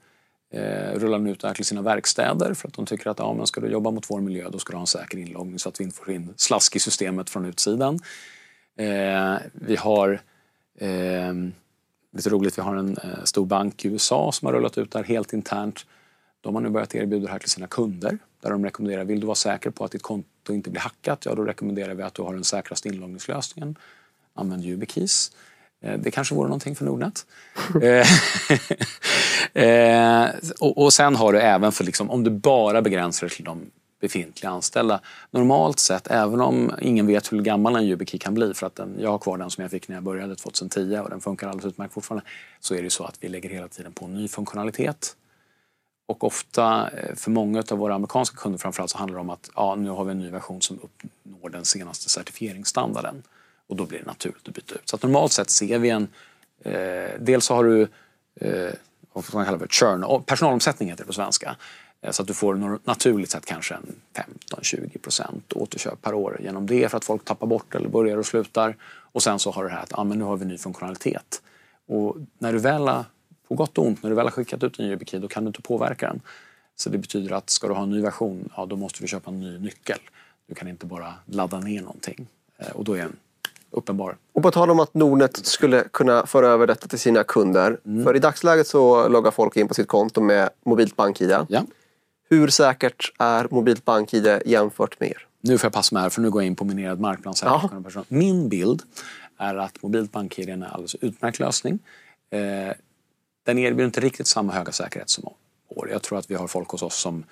eh, rullar nu ut det här till sina verkstäder för att de tycker att ja, men ska du jobba mot vår miljö då ska du ha en säker inloggning så att vi inte får in slask i systemet från utsidan. Eh, vi har eh, lite roligt, vi har en eh, stor bank i USA som har rullat ut det här helt internt. De har nu börjat erbjuda det här till sina kunder där de rekommenderar, vill du vara säker på att ditt konto inte blir hackat, ja då rekommenderar vi att du har den säkraste inloggningslösningen. Använd YubiKeys. Eh, det kanske vore någonting för Nordnet. <laughs> Eh, <laughs> eh, och, och, sen har du även för, liksom, om du bara begränsar det till de befintliga anställda. Normalt sett, även om ingen vet hur gammal en YubiKey kan bli, för att den, jag har kvar den som jag fick när jag började 2010 och den funkar alldeles utmärkt fortfarande, så är det så att vi lägger hela tiden på ny funktionalitet. Och ofta, eh, för många av våra amerikanska kunder framförallt, så handlar det om att ja, nu har vi en ny version som uppnår den senaste certifieringsstandarden. Och då blir det naturligt att byta ut. Så att normalt sett ser vi en... Eh, dels så har du eh, vad man kallar för churn, personalomsättning heter det på svenska. Eh, så att du får naturligt sett kanske en 15-20 procent återköp per år genom det för att folk tappar bort eller börjar och slutar. Och sen så har du det här att ah, men nu har vi ny funktionalitet. Och när du väl, på gott och ont, när du väl har skickat ut en YubiKey då kan du inte påverka den. Så det betyder att ska du ha en ny version, ja då måste du köpa en ny nyckel. Du kan inte bara ladda ner någonting. Eh, och då är en uppenbar. Och på tal om att Nordnet skulle kunna föra över detta till sina kunder. Mm. För i dagsläget så loggar folk in på sitt konto med mobilt bank-id. Ja. Hur säkert är mobilt BankID jämfört med er? Nu får jag passa mig här för nu går jag in på minerad marknad. Ja. Min bild är att mobilt bank-id är en alldeles utmärkt lösning. Eh, den erbjuder inte riktigt samma höga säkerhet som vår. Jag tror att vi har folk hos oss som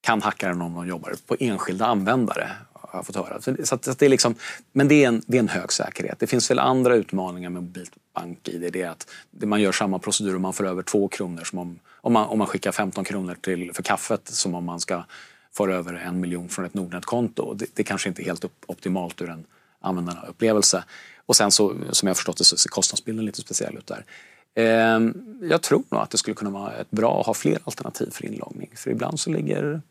kan hacka den om de jobbar på enskilda användare. Har jag fått höra. Så, att, det är liksom, men det är, en, det är en hög säkerhet. Det finns väl andra utmaningar med mobilt bank-id. Det är att man gör samma procedur om man får över två kronor som om, om, man, om man skickar 15 kronor till, för kaffet som om man ska föra över en miljon från ett Nordnet-konto. Det, det kanske inte är helt optimalt ur en användarupplevelse. Och sen så, som jag har förstått det, så ser kostnadsbilden lite speciell ut där. Eh, jag tror nog att det skulle kunna vara ett bra att ha fler alternativ för inloggning. För ibland så ligger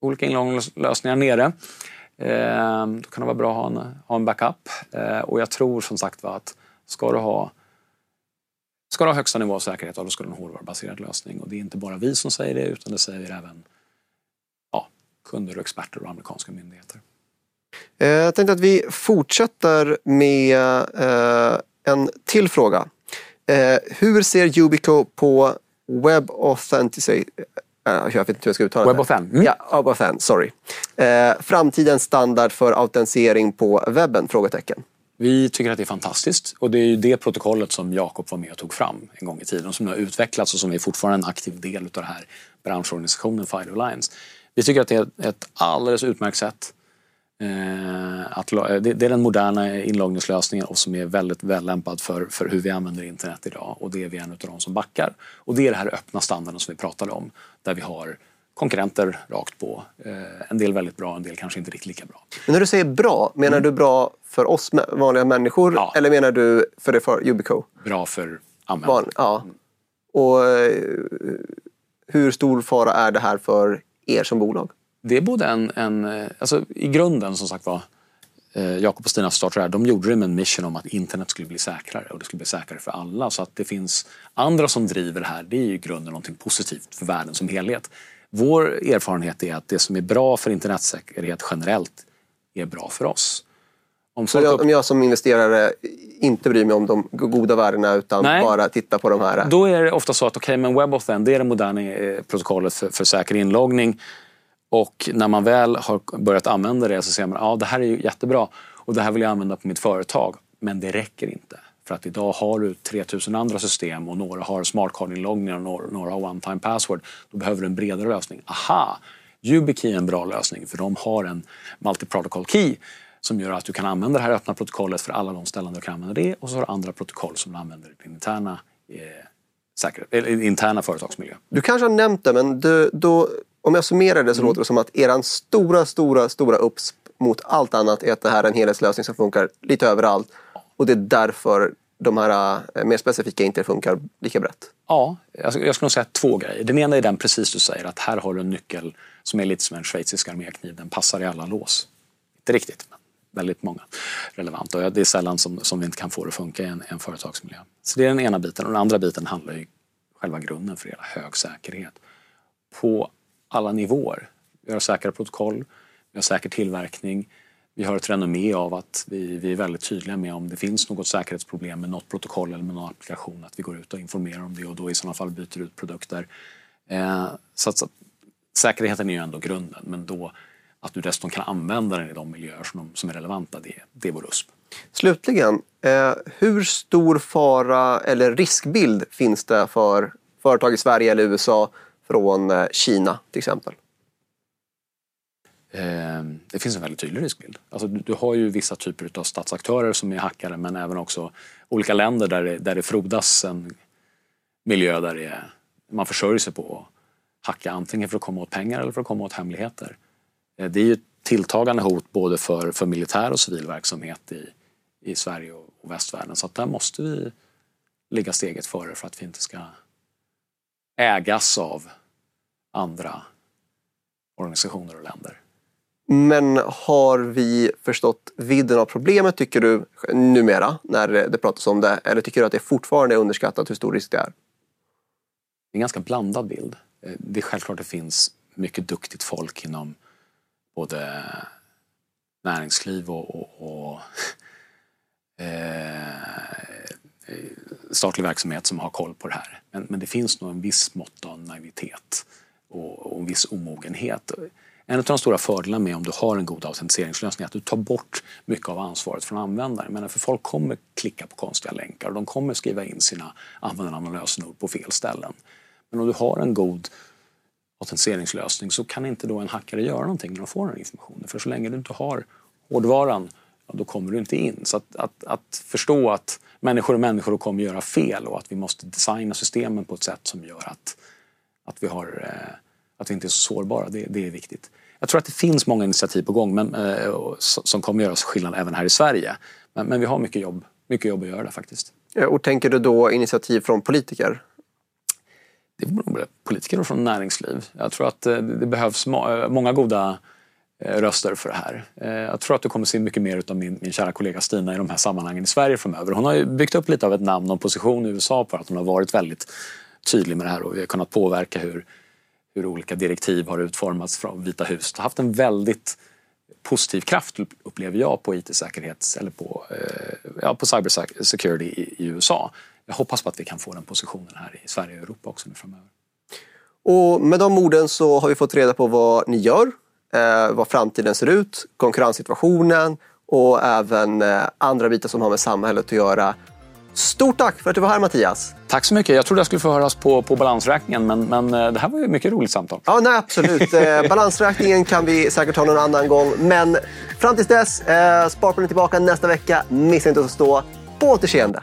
olika inloggningslösningar nere. Eh, då kan det vara bra att ha en, ha en backup. Eh, och jag tror som sagt var att ska du ha Ska du ha högsta nivå av säkerhet, då ska du ha en hårdvarubaserad lösning. Och det är inte bara vi som säger det, utan det säger även ja, kunder, och experter och amerikanska myndigheter. Eh, jag tänkte att vi fortsätter med eh, en till fråga. Eh, hur ser Yubico på Web Authenticity? jag vet inte hur jag ska uttala det. Mm. Ja, WebAuthn, sorry. framtidens standard för autentisering på webben? Frågetecken. Vi tycker att det är fantastiskt och det är ju det protokollet som Jakob var med och tog fram en gång i tiden som nu har utvecklats och som är fortfarande en aktiv del av den här branschorganisationen Fire Alliance. Vi tycker att det är ett alldeles utmärkt sätt eh, att, det är den moderna inloggningslösningen och som är väldigt vällämpad för, för hur vi använder internet idag. Och det är vi en av de som backar. Och det är den här öppna standarden som vi pratade om. Där vi har konkurrenter rakt på. Eh, en del väldigt bra, en del kanske inte riktigt lika bra. Men när du säger bra, menar mm. du bra för oss vanliga människor? Ja. Eller menar du för det för Ubico? Bra för användare. ja. Och eh, hur stor fara är det här för er som bolag? det är både en, en eh, alltså i grunden som sagt var Jakob och Stina startade de gjorde det med en mission om att internet skulle bli säkrare och det skulle bli säkrare för alla. Så att det finns andra som driver det här, det är ju i grunden någonting positivt för världen som helhet. Vår erfarenhet är att det som är bra för internetsäkerhet generellt är bra för oss. Om, så jag, om jag som investerare inte bryr mig om de goda värdena utan Nej, bara tittar på de här? Då är det ofta så att okay, men WebAuthn det är det moderna eh, protokollet för, för säker inloggning. Och när man väl har börjat använda det så ser man att ja, det här är jättebra och det här vill jag använda på mitt företag. Men det räcker inte. För att idag har du 3000 andra system och några har smartcard-inloggningar och några har one-time password. Då behöver du en bredare lösning. Aha! YubiKey är en bra lösning för de har en multi-protocol key som gör att du kan använda det här öppna protokollet för alla de ställen du kan använda det och så har du andra protokoll som du använder i din interna, eh, säkerhet, interna företagsmiljö. Du kanske har nämnt det men du, då om jag summerar det så mm. låter det som att eran stora, stora, stora upps mot allt annat är att det här är en helhetslösning som funkar lite överallt. Och det är därför de här eh, mer specifika inte funkar lika brett. Ja, alltså, jag skulle nog säga två grejer. Den ena är den precis du säger, att här har du en nyckel som är lite som en schweizisk armékniv. Den passar i alla lås. Inte riktigt, men väldigt många relevanta. Och det är sällan som, som vi inte kan få det att funka i en, en företagsmiljö. Så det är den ena biten. Och den andra biten handlar ju själva grunden för hela hög säkerhet. På alla nivåer. Vi har säkra protokoll, vi har säker tillverkning, vi har ett renommé av att vi, vi är väldigt tydliga med om det finns något säkerhetsproblem med något protokoll eller med någon applikation, att vi går ut och informerar om det och då i sådana fall byter ut produkter. Eh, så, att, så säkerheten är ju ändå grunden, men då att du dessutom kan använda den i de miljöer som, som är relevanta, det, det är vår USP. Slutligen, eh, hur stor fara eller riskbild finns det för företag i Sverige eller USA från eh, Kina till exempel? Ehm, det finns en väldigt tydlig riskbild. Alltså, du, har ju vissa typer av statsaktörer som är hackare men även också olika länder där det, där det frodas en miljö där det, man försörjer sig på att hacka antingen för att komma åt pengar eller för att komma åt hemligheter. Eh, det är ju ett tilltagande hot både för, för militär och civil verksamhet i, i Sverige och, och västvärlden så att där måste vi ligga steget före för att vi inte ska ägas av andra organisationer och länder. Men har vi förstått vidden av problemet tycker du numera när det pratas om det? Eller tycker du att det fortfarande är underskattat hur stor risk det är? Det är en ganska blandad bild. Eh, det är självklart att det finns mycket duktigt folk inom både näringsliv och, och, och <laughs> eh, eh, statlig verksamhet som har koll på det här. Men, men det finns nog en viss mått av naivitet och, och en viss omogenhet. En av de stora fördelarna med om du har en god autentiseringslösning är att du tar bort mycket av ansvaret från användaren. Men för folk kommer klicka på konstiga länkar och de kommer skriva in sina användarnamn och lösenord på fel ställen. Men om du har en god autentiseringslösning så kan inte då en hackare göra någonting när de får den informationen. För så länge du inte har hårdvaran, ja, då kommer du inte in. Så att, att, att förstå att människor är människor och kommer göra fel och att vi måste designa systemen på ett sätt som gör att, att, vi, har, eh, att vi inte är så sårbara, det, det är viktigt. Jag tror att det finns många initiativ på gång men, eh, som kommer göra skillnad även här i Sverige. Men, men vi har mycket jobb, mycket jobb att göra där faktiskt. Och tänker du då initiativ från politiker? Det både politiker och från näringsliv. Jag tror att eh, det behövs många goda röster för det här. Jag tror att du kommer se mycket mer av min, min kära kollega Stina i de här sammanhangen i Sverige framöver. Hon har ju byggt upp lite av ett namn och position i USA på att hon har varit väldigt tydlig med det här och vi har kunnat påverka hur, hur olika direktiv har utformats från Vita huset. Det har haft en väldigt positiv kraft upplever jag på IT-säkerhets eller på, eh, ja, på cybersecurity i, i USA. Jag hoppas på att vi kan få den positionen här i Sverige och Europa också nu framöver. Och med de orden så har vi fått reda på vad ni gör, eh, vad framtiden ser ut, konkurrenssituationen och även eh, andra bitar som har med samhället att göra. Stort tack för att du var här Mattias. Tack så mycket. Jag trodde jag skulle få höras på, på balansräkningen men, men eh, det här var ju mycket roligt samtal. Ja, nej, absolut. Eh, <laughs> balansräkningen kan vi säkert ta någon annan gång. Men fram tills dess, eh, Sparpodden är tillbaka nästa vecka. Missa inte att stå. På återseende.